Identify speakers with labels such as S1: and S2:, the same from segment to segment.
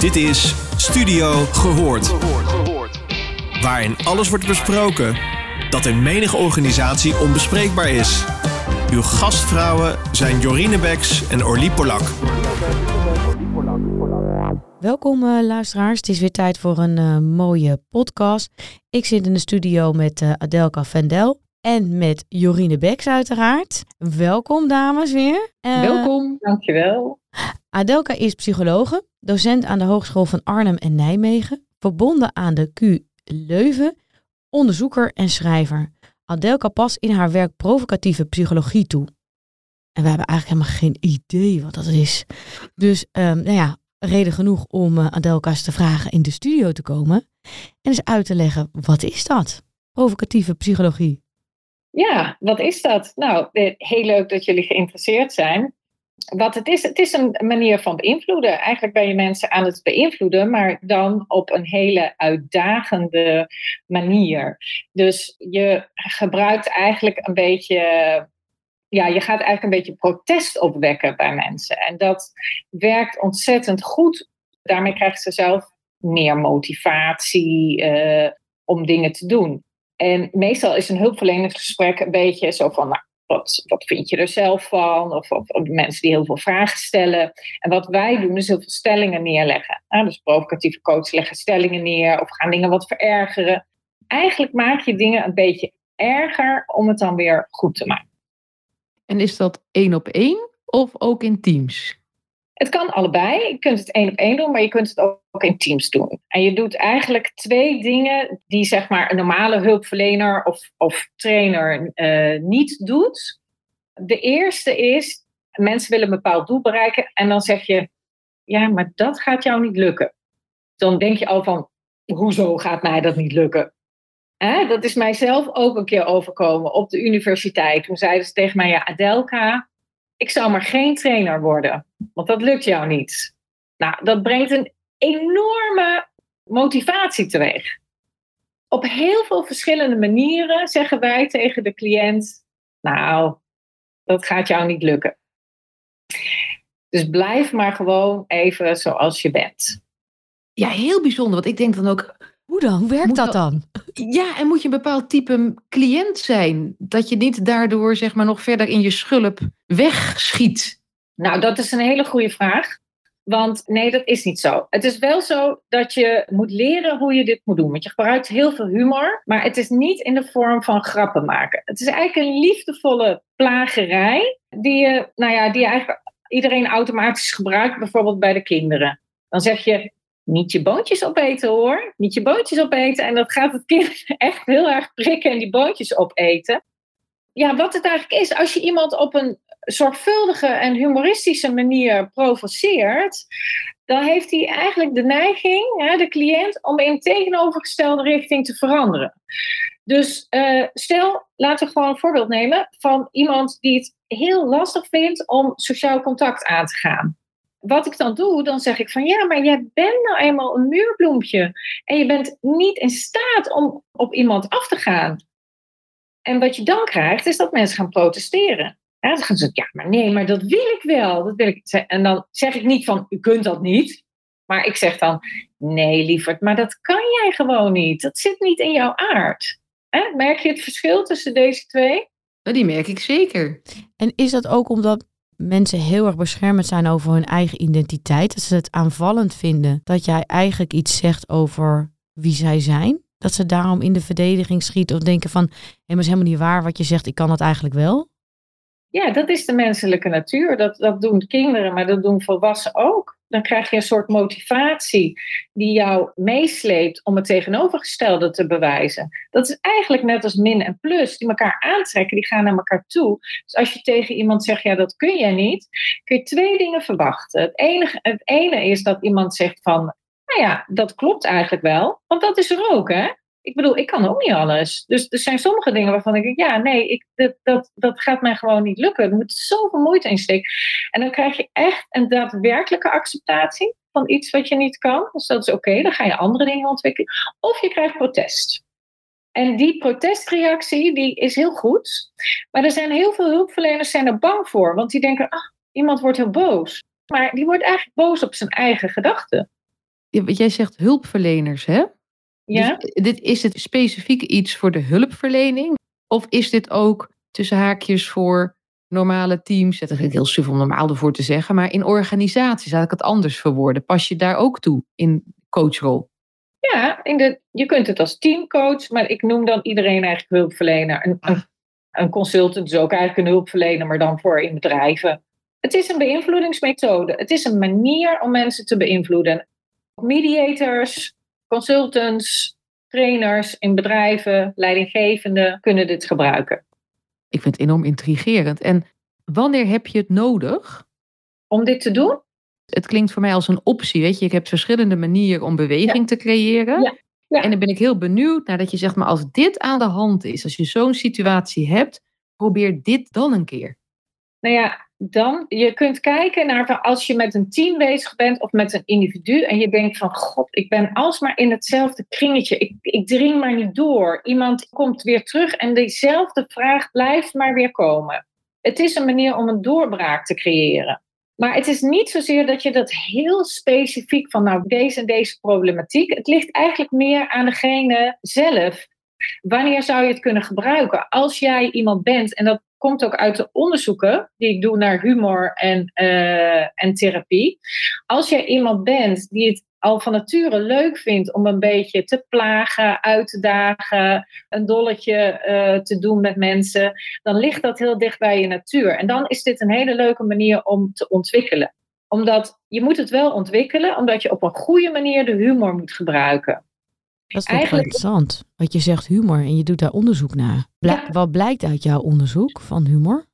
S1: Dit is Studio Gehoord. Waarin alles wordt besproken dat in menige organisatie onbespreekbaar is. Uw gastvrouwen zijn Jorine Beks en Orlie Polak.
S2: Welkom uh, luisteraars, het is weer tijd voor een uh, mooie podcast. Ik zit in de studio met uh, Adelka Vendel en met Jorine Beks uiteraard. Welkom dames weer.
S3: Welkom, dankjewel.
S2: Adelka is psychologe, docent aan de Hogeschool van Arnhem en Nijmegen, verbonden aan de Q Leuven, onderzoeker en schrijver. Adelka past in haar werk provocatieve psychologie toe. En we hebben eigenlijk helemaal geen idee wat dat is. Dus um, nou ja, reden genoeg om uh, Adelka's te vragen in de studio te komen en eens uit te leggen, wat is dat? Provocatieve psychologie.
S3: Ja, wat is dat? Nou, heel leuk dat jullie geïnteresseerd zijn. Wat het is, het is een manier van beïnvloeden. Eigenlijk ben je mensen aan het beïnvloeden, maar dan op een hele uitdagende manier. Dus je gebruikt eigenlijk een beetje ja, je gaat eigenlijk een beetje protest opwekken bij mensen. En dat werkt ontzettend goed. Daarmee krijgen ze zelf meer motivatie uh, om dingen te doen. En meestal is een hulpverleningsgesprek een beetje zo van, nou, wat, wat vind je er zelf van? Of, of, mensen die heel veel vragen stellen. En wat wij doen is heel veel stellingen neerleggen. Dus provocatieve coaches leggen stellingen neer of gaan dingen wat verergeren. Eigenlijk maak je dingen een beetje erger om het dan weer goed te maken.
S4: En is dat één op één of ook in teams?
S3: Het kan allebei. Je kunt het één op één doen, maar je kunt het ook in teams doen. En je doet eigenlijk twee dingen die zeg maar een normale hulpverlener of, of trainer uh, niet doet. De eerste is, mensen willen een bepaald doel bereiken en dan zeg je, ja, maar dat gaat jou niet lukken. Dan denk je al van, hoezo gaat mij dat niet lukken? Dat is mijzelf ook een keer overkomen op de universiteit. Toen zeiden ze tegen mij, ja, Adelka, ik zou maar geen trainer worden, want dat lukt jou niet. Nou, dat brengt een enorme motivatie teweeg. Op heel veel verschillende manieren zeggen wij tegen de cliënt, nou, dat gaat jou niet lukken. Dus blijf maar gewoon even zoals je bent.
S4: Ja, heel bijzonder. Want ik denk dan ook,
S2: hoe dan? Hoe werkt dat dan?
S4: Ja, en moet je een bepaald type cliënt zijn? Dat je niet daardoor zeg maar nog verder in je schulp wegschiet?
S3: Nou, dat is een hele goede vraag. Want nee, dat is niet zo. Het is wel zo dat je moet leren hoe je dit moet doen. Want je gebruikt heel veel humor, maar het is niet in de vorm van grappen maken. Het is eigenlijk een liefdevolle plagerij die je, nou ja, die je eigenlijk iedereen automatisch gebruikt, bijvoorbeeld bij de kinderen. Dan zeg je, niet je boontjes opeten hoor. Niet je boontjes opeten. En dat gaat het kind echt heel erg prikken en die boontjes opeten. Ja, wat het eigenlijk is, als je iemand op een zorgvuldige en humoristische manier provoceert, dan heeft hij eigenlijk de neiging, de cliënt, om in tegenovergestelde richting te veranderen. Dus uh, stel, laten we gewoon een voorbeeld nemen van iemand die het heel lastig vindt om sociaal contact aan te gaan wat ik dan doe, dan zeg ik van ja, maar jij bent nou eenmaal een muurbloempje. En je bent niet in staat om op iemand af te gaan. En wat je dan krijgt, is dat mensen gaan protesteren. Ja, dan gaan ze ja, maar nee, maar dat wil ik wel. Dat wil ik. En dan zeg ik niet van, u kunt dat niet. Maar ik zeg dan, nee lieverd, maar dat kan jij gewoon niet. Dat zit niet in jouw aard. Merk je het verschil tussen deze twee?
S4: Die merk ik zeker.
S2: En is dat ook omdat mensen heel erg beschermend zijn over hun eigen identiteit. Dat ze het aanvallend vinden dat jij eigenlijk iets zegt over wie zij zijn. Dat ze daarom in de verdediging schieten of denken van, hé, maar is helemaal niet waar wat je zegt, ik kan dat eigenlijk wel.
S3: Ja, dat is de menselijke natuur. Dat, dat doen kinderen, maar dat doen volwassenen ook dan krijg je een soort motivatie die jou meesleept om het tegenovergestelde te bewijzen. Dat is eigenlijk net als min en plus, die elkaar aantrekken, die gaan naar elkaar toe. Dus als je tegen iemand zegt, ja, dat kun jij niet, kun je twee dingen verwachten. Het, enige, het ene is dat iemand zegt van, nou ja, dat klopt eigenlijk wel, want dat is er ook, hè? Ik bedoel, ik kan ook niet alles. Dus er zijn sommige dingen waarvan ik denk, ja, nee, ik, dat, dat, dat gaat mij gewoon niet lukken. Er moet zoveel moeite in steken. En dan krijg je echt een daadwerkelijke acceptatie van iets wat je niet kan. Dus dat is oké, dan ga je andere dingen ontwikkelen. Of je krijgt protest. En die protestreactie, die is heel goed. Maar er zijn heel veel hulpverleners zijn er bang voor. Want die denken, ah, iemand wordt heel boos. Maar die wordt eigenlijk boos op zijn eigen gedachten.
S4: Jij zegt hulpverleners, hè?
S3: Ja?
S4: Dus dit, is het specifiek iets voor de hulpverlening? Of is dit ook tussen haakjes voor normale teams? Dat is heel suf om normaal ervoor te zeggen. Maar in organisaties, laat ik het anders verwoorden. Pas je daar ook toe in coachrol?
S3: Ja, in de, je kunt het als teamcoach, maar ik noem dan iedereen eigenlijk hulpverlener. Een, een, een consultant is ook eigenlijk een hulpverlener, maar dan voor in bedrijven. Het is een beïnvloedingsmethode. Het is een manier om mensen te beïnvloeden. Mediators, consultants, trainers in bedrijven, leidinggevenden kunnen dit gebruiken.
S4: Ik vind het enorm intrigerend. En wanneer heb je het nodig?
S3: Om dit te doen?
S4: Het klinkt voor mij als een optie. Weet je, je hebt verschillende manieren om beweging te creëren.
S3: Ja. Ja.
S4: En dan ben ik heel benieuwd naar dat je zegt, maar als dit aan de hand is, als je zo'n situatie hebt, probeer dit dan een keer.
S3: Nou ja, dan, je kunt kijken naar als je met een team bezig bent of met een individu en je denkt van god, ik ben alsmaar in hetzelfde kringetje, ik, ik dring maar niet door. Iemand komt weer terug en diezelfde vraag blijft maar weer komen. Het is een manier om een doorbraak te creëren. Maar het is niet zozeer dat je dat heel specifiek van nou deze en deze problematiek. Het ligt eigenlijk meer aan degene zelf. Wanneer zou je het kunnen gebruiken? Als jij iemand bent, en dat komt ook uit de onderzoeken die ik doe naar humor en, uh, en therapie. Als jij iemand bent die het al van nature leuk vindt om een beetje te plagen, uit te dagen, een dolletje uh, te doen met mensen, dan ligt dat heel dicht bij je natuur. En dan is dit een hele leuke manier om te ontwikkelen. Omdat je moet het wel ontwikkelen, omdat je op een goede manier de humor moet gebruiken.
S2: Dat is toch Eigenlijk... interessant. Wat je zegt humor en je doet daar onderzoek naar. Ja. Wat blijkt uit jouw onderzoek van humor?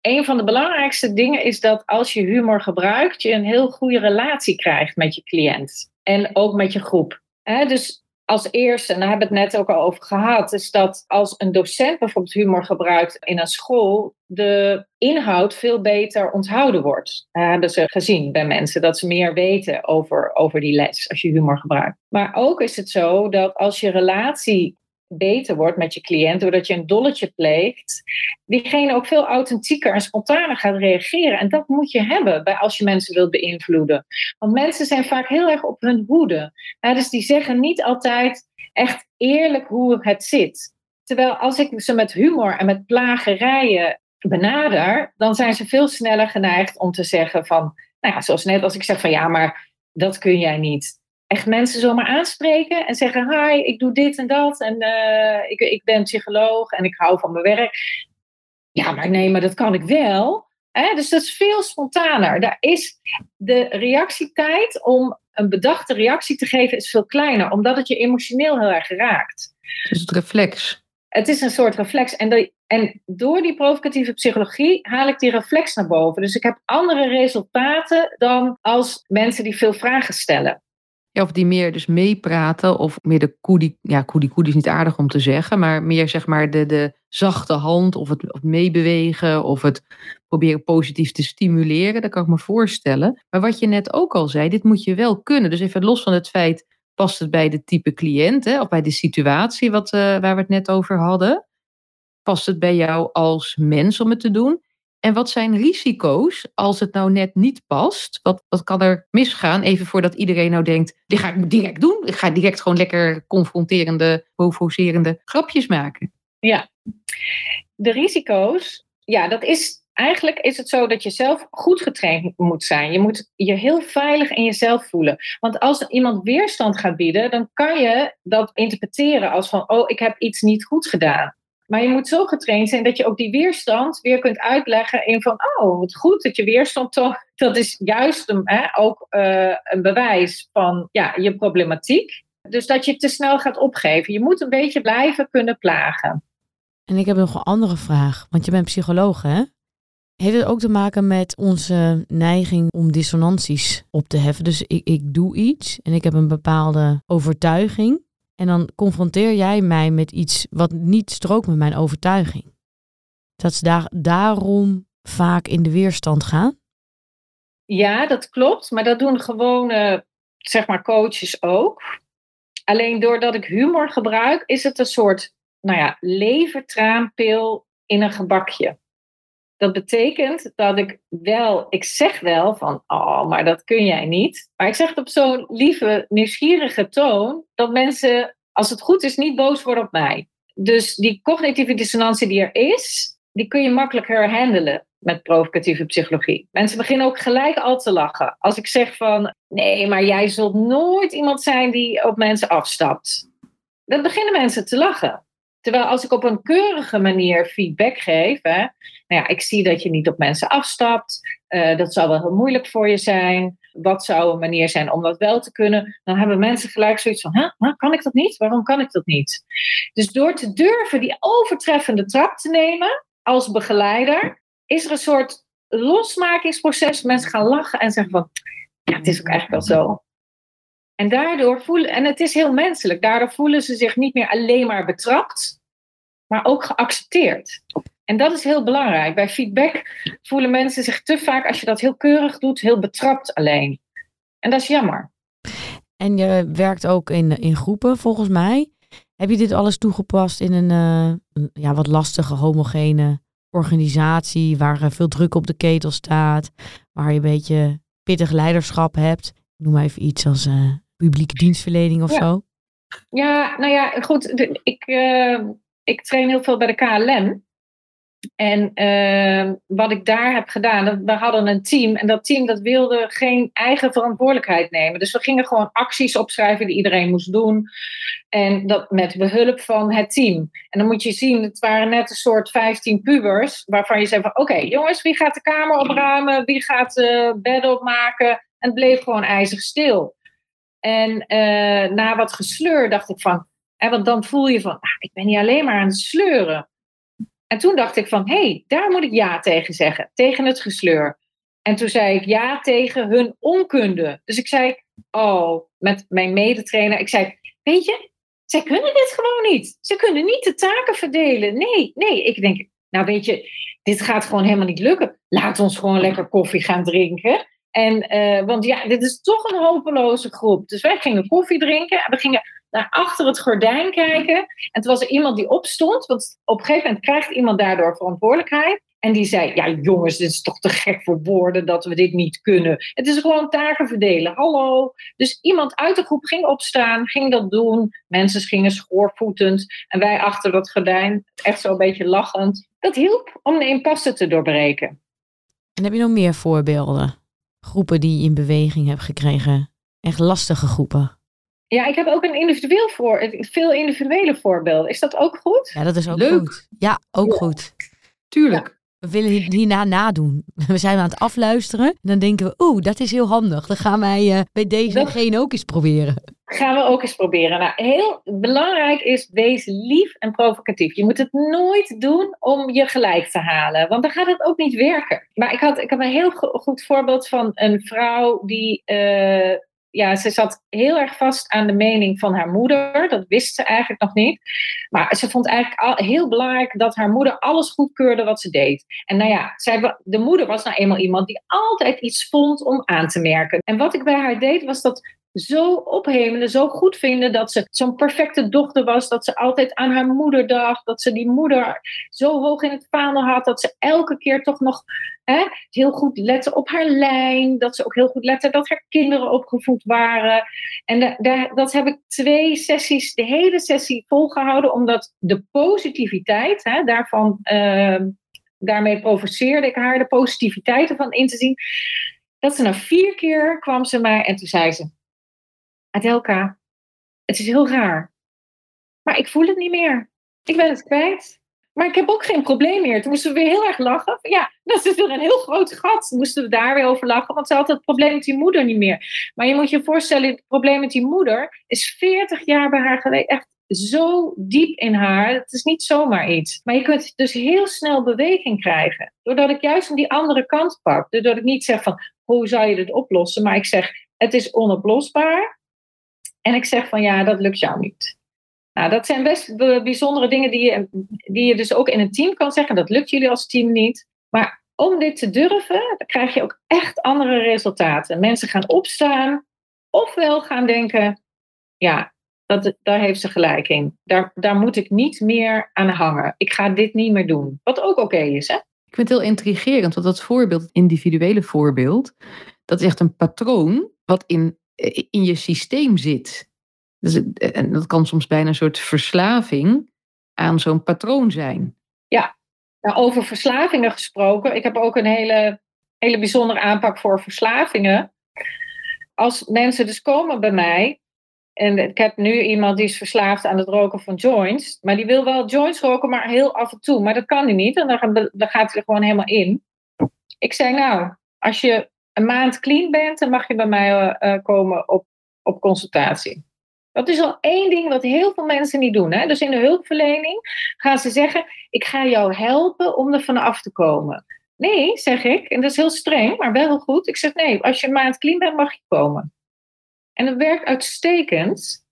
S3: Een van de belangrijkste dingen is dat als je humor gebruikt, je een heel goede relatie krijgt met je cliënt. En ook met je groep. He, dus als eerste, en daar hebben we het net ook al over gehad, is dat als een docent bijvoorbeeld humor gebruikt in een school, de inhoud veel beter onthouden wordt. Dat hebben ze gezien bij mensen, dat ze meer weten over, over die les als je humor gebruikt. Maar ook is het zo dat als je relatie beter wordt met je cliënt, doordat je een dolletje pleegt, diegene ook veel authentieker en spontaner gaat reageren. En dat moet je hebben bij als je mensen wilt beïnvloeden. Want mensen zijn vaak heel erg op hun hoede. dus die zeggen niet altijd echt eerlijk hoe het zit. Terwijl als ik ze met humor en met plagerijen benader, dan zijn ze veel sneller geneigd om te zeggen van, nou ja, zoals net als ik zeg van ja, maar dat kun jij niet echt mensen zomaar aanspreken en zeggen: Hi, ik doe dit en dat. En uh, ik, ik ben psycholoog en ik hou van mijn werk. Ja, maar nee, maar dat kan ik wel. Hè? Dus dat is veel spontaner. Daar is de reactietijd om een bedachte reactie te geven is veel kleiner, omdat het je emotioneel heel erg raakt.
S4: Dus het reflex.
S3: Het is een soort reflex. En, de, en door die provocatieve psychologie haal ik die reflex naar boven. Dus ik heb andere resultaten dan als mensen die veel vragen stellen.
S4: Of die meer dus meepraten, of meer de koedie, ja, koedie koedie is niet aardig om te zeggen, maar meer zeg maar de, de zachte hand, of het, meebewegen, of het proberen positief te stimuleren, dat kan ik me voorstellen. Maar wat je net ook al zei, dit moet je wel kunnen. Dus even los van het feit, past het bij de type cliënt, hè, of bij de situatie wat, uh, waar we het net over hadden? Past het bij jou als mens om het te doen? En wat zijn risico's als het nou net niet past? Wat, wat kan er misgaan? Even voordat iedereen nou denkt, dit ga ik direct doen. Ik ga direct gewoon lekker confronterende, provocerende grapjes maken.
S3: Ja, de risico's, ja, dat is eigenlijk is het zo dat je zelf goed getraind moet zijn. Je moet je heel veilig in jezelf voelen. Want als iemand weerstand gaat bieden, dan kan je dat interpreteren als van, oh, ik heb iets niet goed gedaan. Maar je moet zo getraind zijn dat je ook die weerstand weer kunt uitleggen in van, oh, wat goed dat je weerstand toch, dat is juist een, hè, ook uh, een bewijs van ja, je problematiek. Dus dat je te snel gaat opgeven. Je moet een beetje blijven kunnen plagen.
S2: En ik heb nog een andere vraag, want je bent psycholoog, hè? Heeft het ook te maken met onze neiging om dissonanties op te heffen? Dus ik, ik doe iets en ik heb een bepaalde overtuiging. En dan confronteer jij mij met iets wat niet strookt met mijn overtuiging. Dat ze daar, daarom vaak in de weerstand gaan?
S3: Ja, dat klopt. Maar dat doen gewone, zeg maar, coaches ook. Alleen doordat ik humor gebruik, is het een soort, nou ja, levertraanpil in een gebakje. Dat betekent dat ik wel, ik zeg wel van, oh, maar dat kun jij niet. Maar ik zeg het op zo'n lieve, nieuwsgierige toon, dat mensen, als het goed is, niet boos worden op mij. Dus die cognitieve dissonantie die er is, die kun je makkelijker handelen met provocatieve psychologie. Mensen beginnen ook gelijk al te lachen. Als ik zeg van, nee, maar jij zult nooit iemand zijn die op mensen afstapt. Dan beginnen mensen te lachen. Terwijl als ik op een keurige manier feedback geef, hè, nou ja, ik zie dat je niet op mensen afstapt, uh, dat zou wel heel moeilijk voor je zijn. Wat zou een manier zijn om dat wel te kunnen? Dan hebben mensen gelijk zoiets van, huh, kan ik dat niet? Waarom kan ik dat niet? Dus door te durven die overtreffende trap te nemen als begeleider, is er een soort losmakingsproces. Mensen gaan lachen en zeggen van, ja, het is ook eigenlijk wel zo. En daardoor voelen, en het is heel menselijk, daardoor voelen ze zich niet meer alleen maar betrapt, maar ook geaccepteerd. En dat is heel belangrijk. Bij feedback voelen mensen zich te vaak, als je dat heel keurig doet, heel betrapt alleen. En dat is jammer.
S2: En je werkt ook in, in groepen, volgens mij. Heb je dit alles toegepast in een, uh, ja, wat lastige, homogene organisatie, waar veel druk op de ketel staat, waar je een beetje pittig leiderschap hebt? Noem maar even iets als uh, publieke dienstverlening of zo?
S3: Ja, nou ja, goed. Ik, uh, ik train heel veel bij de KLM. En uh, wat ik daar heb gedaan, we hadden een team en dat team dat wilde geen eigen verantwoordelijkheid nemen. Dus we gingen gewoon acties opschrijven die iedereen moest doen. En dat met behulp van het team. En dan moet je zien, het waren net een soort 15 pubers, waarvan je zei van oké jongens, wie gaat de kamer opruimen, wie gaat de bed opmaken? En het bleef gewoon ijzig stil. En uh, na wat gesleur dacht ik van, hè, want dan voel je van, ah, ik ben niet alleen maar aan het sleuren. En toen dacht ik van, hé, hey, daar moet ik ja tegen zeggen, tegen het gesleur. En toen zei ik ja tegen hun onkunde. Dus ik zei, oh, met mijn medetrainer, ik zei, weet je, zij kunnen dit gewoon niet. Ze kunnen niet de taken verdelen. Nee, nee. Ik denk, nou weet je, dit gaat gewoon helemaal niet lukken. Laat ons gewoon lekker koffie gaan drinken. En, uh, want ja, dit is toch een hopeloze groep. Dus wij gingen koffie drinken en we gingen naar achter het gordijn kijken. En toen was er iemand die opstond, want op een gegeven moment krijgt iemand daardoor verantwoordelijkheid. En die zei: Ja, jongens, dit is toch te gek voor woorden dat we dit niet kunnen. Het is gewoon taken verdelen. Hallo. Dus iemand uit de groep ging opstaan, ging dat doen. Mensen gingen schoorvoetend. En wij achter dat gordijn, echt zo een beetje lachend. Dat hielp om de impasse te doorbreken.
S2: En heb je nog meer voorbeelden? Groepen die je in beweging hebt gekregen? Echt lastige groepen?
S3: Ja, ik heb ook een individueel voor, veel individuele voorbeelden. Is dat ook goed?
S2: Ja, dat is ook Leuk. goed. Ja, ook goed.
S4: Tuurlijk.
S2: We willen hierna nadoen. We zijn aan het afluisteren. En dan denken we, oeh, dat is heel handig. Dan gaan wij uh, bij deze ook eens proberen.
S3: Gaan we ook eens proberen. Nou, heel belangrijk is, wees lief en provocatief. Je moet het nooit doen om je gelijk te halen. Want dan gaat het ook niet werken. Maar ik had, ik had een heel goed voorbeeld van een vrouw die... Uh, ja, ze zat heel erg vast aan de mening van haar moeder. Dat wist ze eigenlijk nog niet. Maar ze vond eigenlijk al, heel belangrijk dat haar moeder alles goedkeurde wat ze deed. En nou ja, zij, de moeder was nou eenmaal iemand die altijd iets vond om aan te merken. En wat ik bij haar deed, was dat zo ophemelen, zo goed vinden dat ze zo'n perfecte dochter was, dat ze altijd aan haar moeder dacht, dat ze die moeder zo hoog in het vaandel had, dat ze elke keer toch nog hè, heel goed lette op haar lijn, dat ze ook heel goed lette dat haar kinderen opgevoed waren. En dat heb ik twee sessies, de hele sessie volgehouden, omdat de positiviteit hè, daarvan, uh, daarmee provoceerde ik haar, de positiviteit ervan in te zien. Dat ze na vier keer kwam ze mij en toen zei ze: Adelka, het is heel raar. Maar ik voel het niet meer. Ik ben het kwijt. Maar ik heb ook geen probleem meer. Toen moesten we weer heel erg lachen. Ja, dat is weer een heel groot gat. Moesten we daar weer over lachen. Want ze had het probleem met die moeder niet meer. Maar je moet je voorstellen, het probleem met die moeder is 40 jaar bij haar geweest. Echt zo diep in haar. Het is niet zomaar iets. Maar je kunt dus heel snel beweging krijgen. Doordat ik juist aan die andere kant pak. Doordat ik niet zeg van, hoe zou je dit oplossen? Maar ik zeg, het is onoplosbaar. En ik zeg van ja, dat lukt jou niet. Nou, dat zijn best bijzondere dingen die je, die je dus ook in een team kan zeggen. Dat lukt jullie als team niet. Maar om dit te durven, dan krijg je ook echt andere resultaten. Mensen gaan opstaan, ofwel gaan denken: ja, dat, daar heeft ze gelijk in. Daar, daar moet ik niet meer aan hangen. Ik ga dit niet meer doen. Wat ook oké is, hè?
S4: Ik vind het heel intrigerend, want dat voorbeeld, het individuele voorbeeld, dat is echt een patroon wat in, in je systeem zit. Dus, en dat kan soms bijna een soort verslaving aan zo'n patroon zijn.
S3: Ja, nou, over verslavingen gesproken. Ik heb ook een hele, hele bijzondere aanpak voor verslavingen. Als mensen dus komen bij mij en ik heb nu iemand die is verslaafd aan het roken van joints. Maar die wil wel joints roken, maar heel af en toe. Maar dat kan hij niet. En dan, dan gaat hij er gewoon helemaal in. Ik zei, nou, als je een maand clean bent, dan mag je bij mij uh, komen op, op consultatie. Dat is al één ding wat heel veel mensen niet doen. Hè? Dus in de hulpverlening gaan ze zeggen: Ik ga jou helpen om er vanaf te komen. Nee, zeg ik. En dat is heel streng, maar wel heel goed. Ik zeg: Nee, als je een maand clean bent, mag je komen. En dat werkt uitstekend.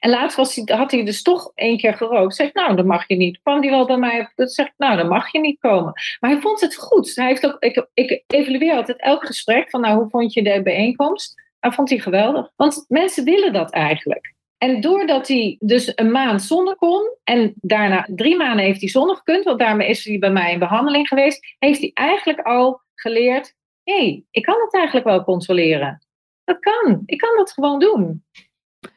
S3: En laatst was hij, had hij dus toch één keer gerookt. Zeg, nou, dan mag je niet. Kwam hij wel bij mij. Dat zegt, nou, dan mag je niet komen. Maar hij vond het goed. Hij heeft ook, ik, ik evalueer altijd elk gesprek van, nou, hoe vond je de bijeenkomst? Hij vond hij geweldig. Want mensen willen dat eigenlijk. En doordat hij dus een maand zonder kon en daarna drie maanden heeft hij zonder gekund, want daarmee is hij bij mij in behandeling geweest, heeft hij eigenlijk al geleerd: hé, hey, ik kan het eigenlijk wel controleren. Dat kan. Ik kan dat gewoon doen.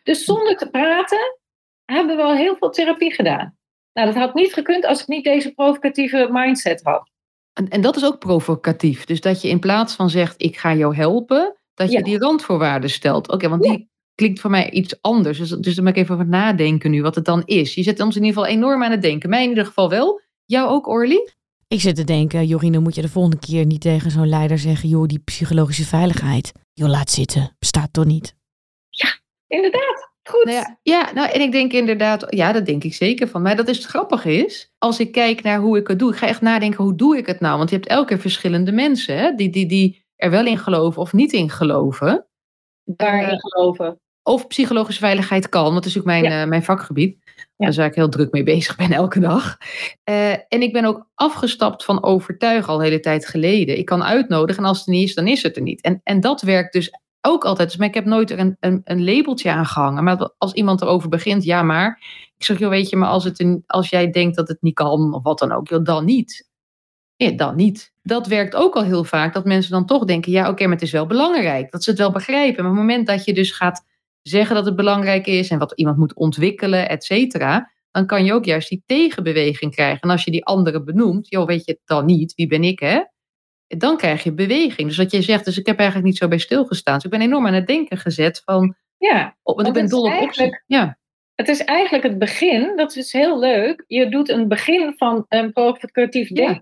S3: Dus zonder te praten hebben we al heel veel therapie gedaan. Nou, dat had niet gekund als ik niet deze provocatieve mindset had.
S4: En, en dat is ook provocatief. Dus dat je in plaats van zegt, ik ga jou helpen, dat je die randvoorwaarden stelt. Oké, want die klinkt voor mij iets anders. Dus, dus dan moet ik even over nadenken nu, wat het dan is. Je zet ons in ieder geval enorm aan het denken. Mij in ieder geval wel. Jou ook, Orly?
S2: Ik zit te denken, Jorine, moet je de volgende keer niet tegen zo'n leider zeggen, joh, die psychologische veiligheid, joh, laat zitten, bestaat toch niet?
S3: Inderdaad. Goed.
S4: Nou ja, ja, nou en ik denk inderdaad, ja, dat denk ik zeker van mij. Dat is het grappige is, als ik kijk naar hoe ik het doe, ik ga echt nadenken, hoe doe ik het nou? Want je hebt elke keer verschillende mensen, hè, die, die, die er wel in geloven of niet in geloven.
S3: Daarin uh, geloven.
S4: Of psychologische veiligheid kan, want dat is ook mijn, ja. uh, mijn vakgebied. Ja. Daar waar ik heel druk mee bezig ben elke dag. Uh, en ik ben ook afgestapt van overtuigen al een hele tijd geleden. Ik kan uitnodigen en als het er niet is, dan is het er niet. En, en dat werkt dus ook altijd. Dus, maar ik heb nooit er een, een, een labeltje aan gehangen. Maar als iemand erover begint, ja maar. Ik zeg, joh, weet je, maar als, het een, als jij denkt dat het niet kan, of wat dan ook, joh, dan niet. Dan niet. Dat werkt ook al heel vaak, dat mensen dan toch denken, ja oké, maar het is wel belangrijk. Dat ze het wel begrijpen. Maar op het moment dat je dus gaat zeggen dat het belangrijk is en wat iemand moet ontwikkelen, et cetera, dan kan je ook juist die tegenbeweging krijgen. En als je die anderen benoemt, joh, weet je dan niet, wie ben ik hè? Dan krijg je beweging. Dus wat je zegt, dus ik heb eigenlijk niet zo bij stilgestaan. Dus ik ben enorm aan het denken gezet van,
S3: ja,
S4: want, want ik ben dol op. Ja.
S3: Het is eigenlijk het begin, dat is heel leuk. Je doet een begin van een provocatief. Ja.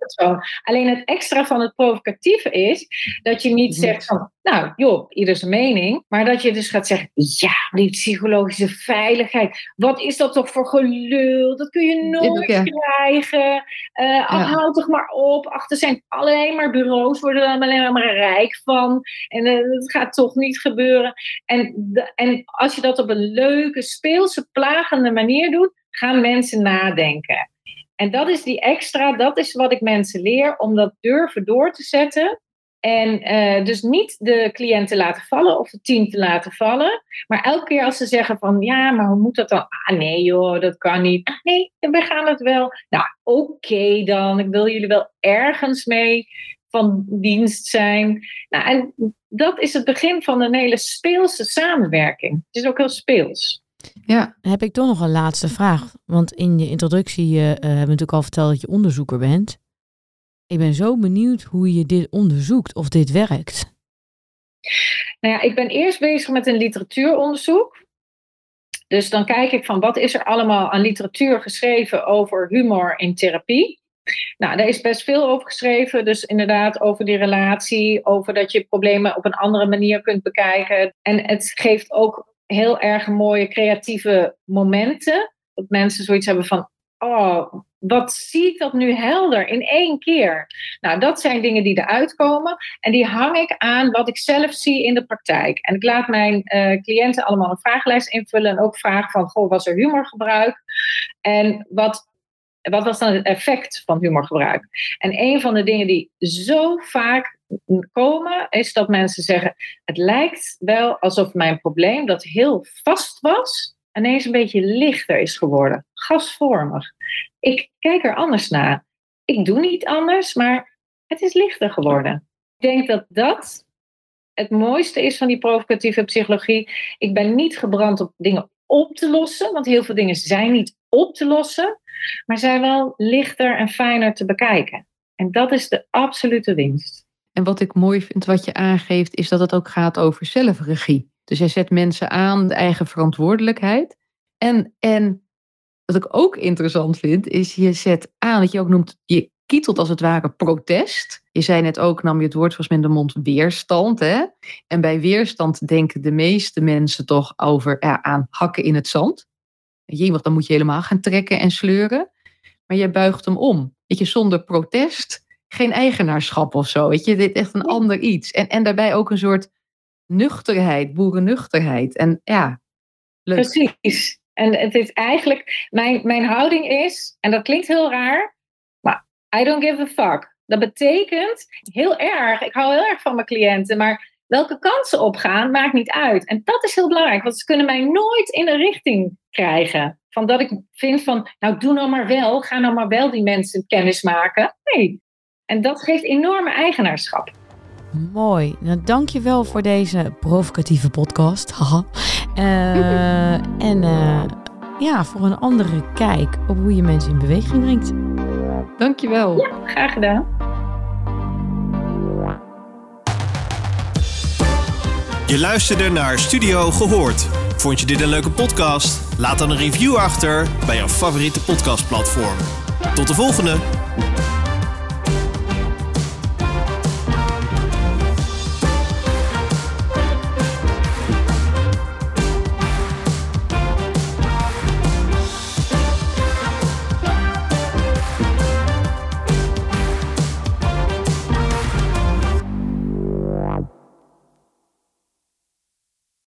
S3: Alleen het extra van het provocatieve is dat je niet zegt van, nou joh, ieder zijn mening. Maar dat je dus gaat zeggen, ja, die psychologische veiligheid. Wat is dat toch voor gelul? Dat kun je nooit ja. krijgen. Uh, ja. Houd toch maar op. Achter zijn alleen maar bureaus, worden er alleen maar rijk van. En uh, dat gaat toch niet gebeuren. En, de, en als je dat op een leuke, speelse, plagende manier doet, gaan mensen nadenken. En dat is die extra, dat is wat ik mensen leer, om dat durven door te zetten. En uh, dus niet de cliënt te laten vallen of het team te laten vallen. Maar elke keer als ze zeggen van ja, maar hoe moet dat dan? Ah nee joh, dat kan niet. Ah, nee, we gaan het wel. Nou oké dan, ik wil jullie wel ergens mee van dienst zijn. Nou, en dat is het begin van een hele speelse samenwerking. Het is ook heel speels.
S2: Ja. Heb ik toch nog een laatste vraag. Want in je introductie uh, hebben we natuurlijk al verteld dat je onderzoeker bent. Ik ben zo benieuwd hoe je dit onderzoekt of dit werkt.
S3: Nou ja, ik ben eerst bezig met een literatuuronderzoek. Dus dan kijk ik van wat is er allemaal aan literatuur geschreven over humor in therapie. Nou, daar is best veel over geschreven. Dus inderdaad over die relatie, over dat je problemen op een andere manier kunt bekijken. En het geeft ook heel erg mooie creatieve momenten. Dat mensen zoiets hebben van, oh, wat zie ik dat nu helder in één keer? Nou, dat zijn dingen die eruit komen. En die hang ik aan wat ik zelf zie in de praktijk. En ik laat mijn uh, cliënten allemaal een vragenlijst invullen. En ook vragen van, goh, was er humorgebruik? En wat, wat was dan het effect van humorgebruik? En een van de dingen die zo vaak komen, is dat mensen zeggen: Het lijkt wel alsof mijn probleem, dat heel vast was, ineens een beetje lichter is geworden, gasvormig. Ik kijk er anders naar. Ik doe niet anders, maar Het is lichter geworden. Ik denk dat dat het mooiste is van die provocatieve psychologie. Ik ben niet gebrand op dingen op te lossen, want heel veel dingen zijn niet op te lossen, maar zijn wel lichter en fijner te bekijken. En dat is de absolute winst.
S4: En wat ik mooi vind wat je aangeeft, is dat het ook gaat over zelfregie. Dus jij zet mensen aan de eigen verantwoordelijkheid. En, en wat ik ook interessant vind, is je zet aan, wat je ook noemt, je kietelt als het ware protest. Je zei net ook, nam je het woord volgens mij in de mond, weerstand. Hè? En bij weerstand denken de meeste mensen toch over ja, aan hakken in het zand. Jemig, dan moet je helemaal gaan trekken en sleuren. Maar jij buigt hem om. Weet je, zonder protest, geen eigenaarschap of zo. Weet je, dit is echt een ander iets. En, en daarbij ook een soort nuchterheid, boerennuchterheid. En ja.
S3: Precies. En het is eigenlijk, mijn, mijn houding is, en dat klinkt heel raar, maar I don't give a fuck. Dat betekent heel erg, ik hou heel erg van mijn cliënten, maar welke kansen opgaan maakt niet uit. En dat is heel belangrijk, want ze kunnen mij nooit in een richting krijgen. Van dat ik vind van, nou doe nou maar wel, ga nou maar wel die mensen kennis maken. Nee. En dat geeft enorme eigenaarschap.
S2: Mooi. Nou, dankjewel voor deze provocatieve podcast. Haha. Uh, en uh, ja, voor een andere kijk op hoe je mensen in beweging brengt.
S4: Dankjewel.
S3: Ja, graag gedaan.
S1: Je luisterde naar Studio Gehoord. Vond je dit een leuke podcast? Laat dan een review achter bij jouw favoriete podcastplatform. Tot de volgende!